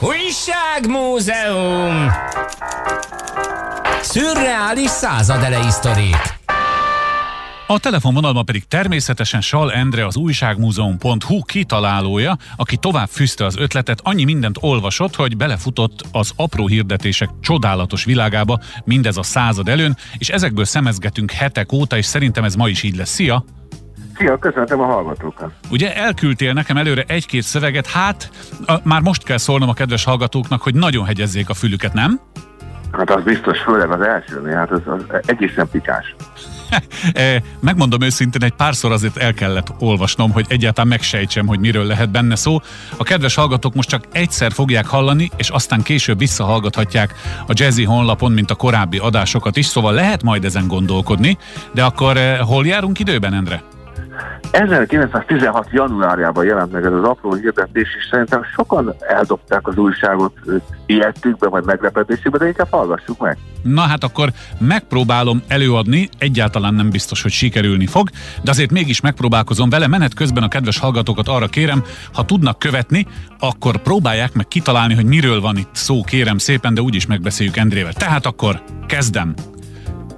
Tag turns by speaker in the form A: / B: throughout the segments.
A: Újságmúzeum! Szürreális századelei sztorik.
B: A telefonvonalban pedig természetesen Sal Endre az újságmúzeum.hu kitalálója, aki tovább fűzte az ötletet, annyi mindent olvasott, hogy belefutott az apró hirdetések csodálatos világába, mindez a század előn, és ezekből szemezgetünk hetek óta, és szerintem ez ma is így lesz. Szia!
C: Szia, köszöntöm a hallgatókat.
B: Ugye elküldtél nekem előre egy-két szöveget, hát a, már most kell szólnom a kedves hallgatóknak, hogy nagyon hegyezzék a fülüket, nem?
C: Hát az biztos, főleg az elsőnél, hát az, az egészen pikás.
B: E, megmondom őszintén, egy párszor azért el kellett olvasnom, hogy egyáltalán megsejtsem, hogy miről lehet benne szó. A kedves hallgatók most csak egyszer fogják hallani, és aztán később visszahallgathatják a Jazzy honlapon, mint a korábbi adásokat is, szóval lehet majd ezen gondolkodni, de akkor e, hol járunk időben, Endre?
C: 1916. januárjában jelent meg ez az apró hirdetés, és szerintem sokan eldobták az újságot ilyettükbe, vagy meglepetésükbe, de inkább hallgassuk meg.
B: Na hát akkor megpróbálom előadni, egyáltalán nem biztos, hogy sikerülni fog, de azért mégis megpróbálkozom vele. Menet közben a kedves hallgatókat arra kérem, ha tudnak követni, akkor próbálják meg kitalálni, hogy miről van itt szó, kérem szépen, de úgyis megbeszéljük Endrével. Tehát akkor kezdem.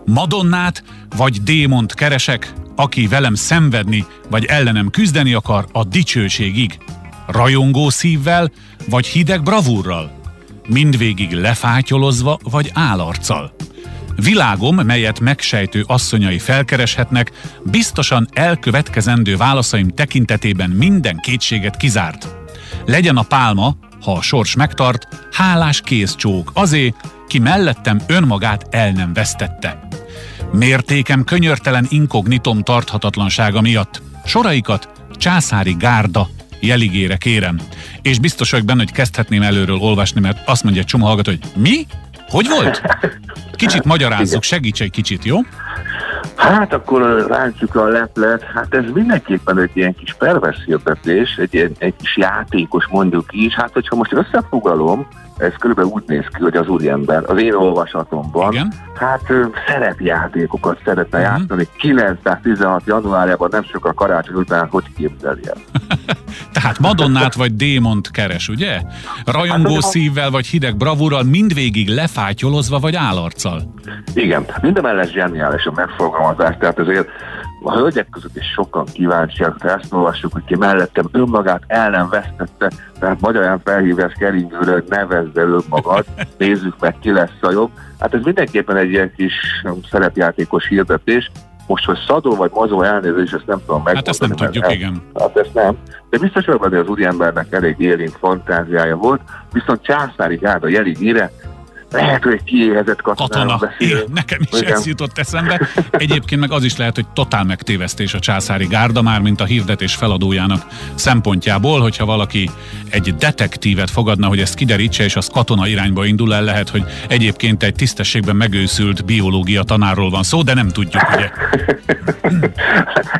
B: Madonnát vagy démont keresek, aki velem szenvedni vagy ellenem küzdeni akar a dicsőségig. Rajongó szívvel vagy hideg bravúrral. Mindvégig lefátyolozva vagy álarccal. Világom, melyet megsejtő asszonyai felkereshetnek, biztosan elkövetkezendő válaszaim tekintetében minden kétséget kizárt. Legyen a pálma, ha a sors megtart, hálás kézcsók azé, ki mellettem önmagát el nem vesztette. Mértékem könyörtelen inkognitom tarthatatlansága miatt. Soraikat császári gárda jeligére kérem. És biztos vagyok benne, hogy kezdhetném előről olvasni, mert azt mondja egy csomó hallgató, hogy mi? Hogy volt? Kicsit magyarázzuk, segíts egy kicsit, jó?
C: Hát akkor rántjuk a leplet, hát ez mindenképpen egy ilyen kis pervers hirdetés, egy, egy kis játékos mondjuk is, hát hogyha most összefoglalom, ez körülbelül úgy néz ki, hogy az úriember az én olvasatomban, Igen? hát szerepjátékokat szeretne uh-huh. játszani 916 januárjában, nem sok a karácsony után, hogy képzelje.
B: Tehát Madonnát vagy démont keres, ugye? Rajongó hát, szívvel vagy hideg bravúrral, mindvégig lefátyolozva vagy állarccal.
C: Igen, mindemellett zseniális a megfogalmazás, tehát ezért a hölgyek között is sokan kíváncsiak, ha ezt olvassuk, hogy ki mellettem önmagát el nem vesztette, tehát magyarán felhívás keringőre, hogy nevezd el önmagad, nézzük meg, ki lesz a jobb. Hát ez mindenképpen egy ilyen kis szerepjátékos hirdetés, most, hogy szadó vagy mazó elnézés, ezt nem tudom megmondani.
B: Hát ezt nem tudjuk, el, igen.
C: Hát ezt nem. De biztos vagyok hogy az úriembernek elég élénk fantáziája volt, viszont császári gárda jelig mire lehet, hogy egy kiéhezett
B: katona. Igen, nekem is Igen. ez jutott eszembe. Egyébként meg az is lehet, hogy totál megtévesztés a császári gárda, már mint a hirdetés feladójának szempontjából, hogyha valaki egy detektívet fogadna, hogy ezt kiderítse, és az katona irányba indul el, lehet, hogy egyébként egy tisztességben megőszült biológia tanárról van szó, de nem tudjuk, ugye.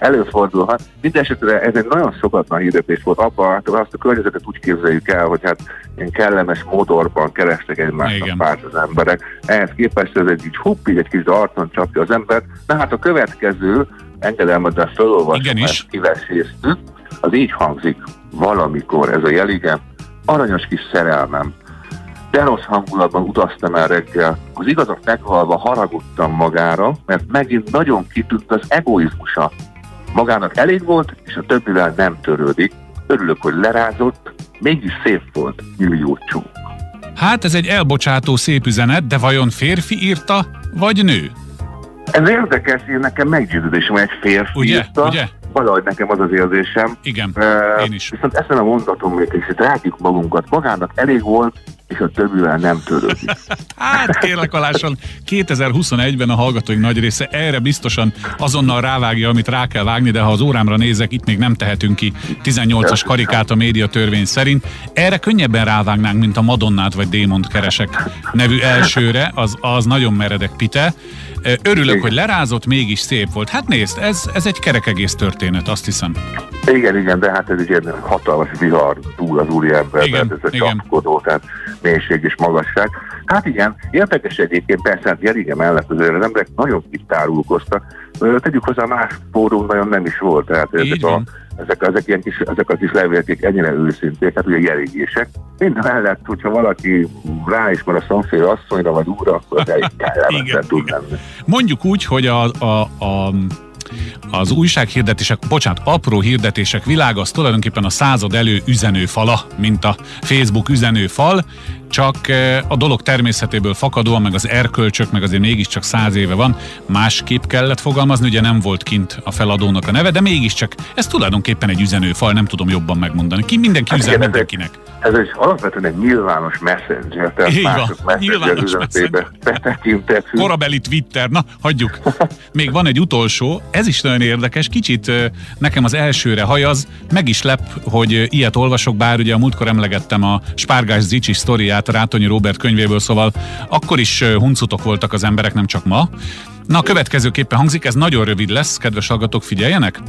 C: Előfordulhat. Mindenesetre ez egy nagyon szokatlan hirdetés volt. Abban hát azt a környezetet úgy képzeljük el, hogy hát ilyen kellemes modorban kerestek egymásnak pár át az emberek. Ehhez képest ez egy így így egy kis arcon csapja az embert. De hát a következő, engedelmeddel felolvasom, ezt kiveséztük, az így hangzik, valamikor ez a jelige, aranyos kis szerelmem, de rossz hangulatban utaztam el reggel. Az igazat meghalva haragudtam magára, mert megint nagyon kitűnt az egoizmusa. Magának elég volt, és a többivel nem törődik. Örülök, hogy lerázott, mégis szép volt, millió csók.
B: Hát ez egy elbocsátó szép üzenet, de vajon férfi írta, vagy nő?
C: Ez érdekes, én nekem meggyőződésem, hogy egy férfi
B: ugye,
C: írta.
B: Ugye?
C: Valahogy nekem az az érzésem.
B: Igen, uh, én is.
C: Viszont ezen a mondatom még kicsit rákjuk magunkat. Magának elég volt, és a többivel nem törődik.
B: hát kérlek alásan, 2021-ben a hallgatóink nagy része erre biztosan azonnal rávágja, amit rá kell vágni, de ha az órámra nézek, itt még nem tehetünk ki 18-as karikát a média törvény szerint. Erre könnyebben rávágnánk, mint a Madonnát vagy Démont keresek nevű elsőre, az, az nagyon meredek pite. Örülök, igen. hogy lerázott, mégis szép volt. Hát nézd, ez, ez egy kerek egész történet, azt hiszem.
C: Igen, igen, de hát ez egy ilyen hatalmas vihar túl az úriember, ez egy csapkodó, tehát mélység és magasság. Hát igen, érdekes egyébként, persze, hát Jerige mellett az emberek nagyon kitárulkoztak. Tegyük hozzá, más fórum nagyon nem is volt, tehát ezek a, ezek, ezek, ilyen kis, ezek a kis levélték ennyire őszinték, hát ugye jerigések. Minden mellett, hogyha valaki rá is van a szomszéd asszonyra vagy úra, akkor elég kellemetlen tud lenni.
B: Mondjuk úgy, hogy a, a, a az újsághirdetések, bocsánat, apró hirdetések világa az tulajdonképpen a század elő üzenőfala, mint a Facebook üzenőfal, csak eh, a dolog természetéből fakadóan, meg az erkölcsök, meg azért mégiscsak száz éve van, másképp kellett fogalmazni, ugye nem volt kint a feladónak a neve, de mégiscsak ez tulajdonképpen egy üzenőfal, nem tudom jobban megmondani. Ki mindenki hát üzen igen, mindenkinek.
C: Ez egy alapvetően egy nyilvános messenger, tehát Így mások messenger üzenetébe betekintett.
B: Korabeli Twitter, na hagyjuk. Még van egy utolsó, ez is nagyon érdekes, kicsit nekem az elsőre hajaz, meg is lep, hogy ilyet olvasok, bár ugye a múltkor emlegettem a Spárgás Zicsi sztoriát Rátonyi Robert könyvéből, szóval akkor is huncutok voltak az emberek, nem csak ma. Na, a következőképpen hangzik, ez nagyon rövid lesz, kedves hallgatók, figyeljenek.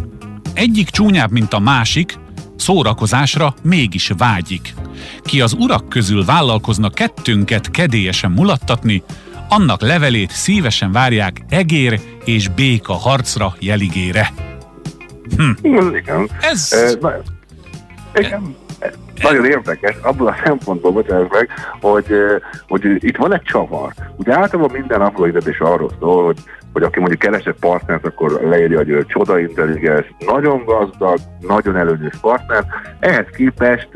B: Egyik csúnyább, mint a másik, szórakozásra mégis vágyik. Ki az urak közül vállalkozna kettőnket kedélyesen mulattatni, annak levelét szívesen várják egér és béka harcra jeligére.
C: Hm. Igen. Ez... E, igen. Nagyon érdekes, abból a szempontból bocsánat meg, hogy, hogy itt van egy csavar. Ugye általában minden apró is arról szól, hogy, hogy aki mondjuk keresett partnert, akkor leírja, hogy csoda intelligens, nagyon gazdag, nagyon előnyös partner. Ehhez képest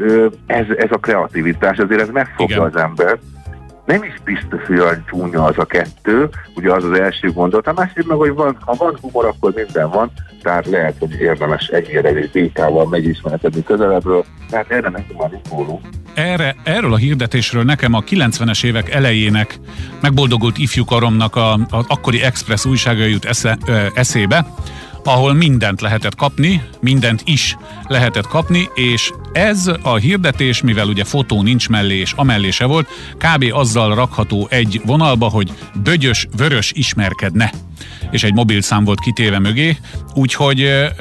C: ez, ez a kreativitás, azért ez megfogja Igen. az embert, nem is biztos, hogy olyan csúnya az a kettő, ugye az az első gondolat. A másik meg, hogy van, ha van humor, akkor minden van, tehát lehet, hogy érdemes egyére egy békával megismerkedni közelebbről, tehát erre nekem már infólunk.
B: Erre, erről a hirdetésről nekem a 90-es évek elejének megboldogult ifjúkaromnak a, a akkori Express újsága jut esze, ö, eszébe, ahol mindent lehetett kapni, mindent is lehetett kapni, és ez a hirdetés, mivel ugye fotó nincs mellé és amellé se volt, kb. azzal rakható egy vonalba, hogy bögyös, vörös ismerkedne és egy mobilszám volt kitéve mögé, úgyhogy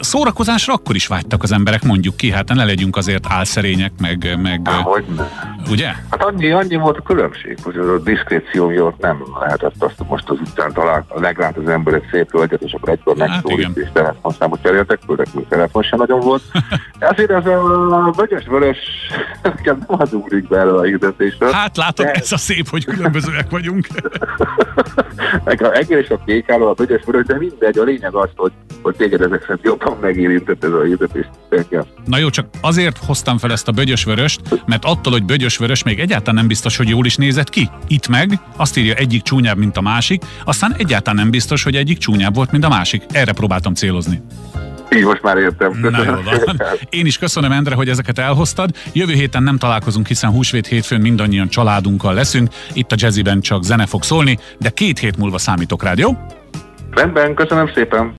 B: szórakozásra akkor is vágytak az emberek, mondjuk ki, hát ne legyünk azért álszerények, meg... meg
C: Há, hogy ne.
B: Ugye?
C: Hát annyi, annyi volt a különbség, hogy a diszkréció miatt nem lehetett azt most az utcán talál, meglát az ember egy szép hölgyet, és akkor egykor hát megszólít, és telefonszámot cseréltek, főleg még telefon sem nagyon volt. Ezért ez a vögyös-vörös nekem nem az ugrik be a hirdetésről.
B: Hát látod, de... ez a szép, hogy különbözőek vagyunk.
C: a egész a kék álló, a vögyös vörös, de mindegy, a lényeg az, hogy, hogy téged ezek szerint jobban megérintett ez a hirdetés.
B: Na jó, csak azért hoztam fel ezt a vöröst, mert attól, hogy vörös még egyáltalán nem biztos, hogy jól is nézett ki. Itt meg azt írja egyik csúnyább, mint a másik, aztán egyáltalán nem biztos, hogy egyik csúnyább volt, mint a másik. Erre próbáltam célozni.
C: Így most már értem.
B: Na jó van. Én is köszönöm, Endre, hogy ezeket elhoztad. Jövő héten nem találkozunk, hiszen húsvét hétfőn mindannyian családunkkal leszünk. Itt a Jazzyben csak zene fog szólni, de két hét múlva számítok rád, jó?
C: Rendben, köszönöm szépen.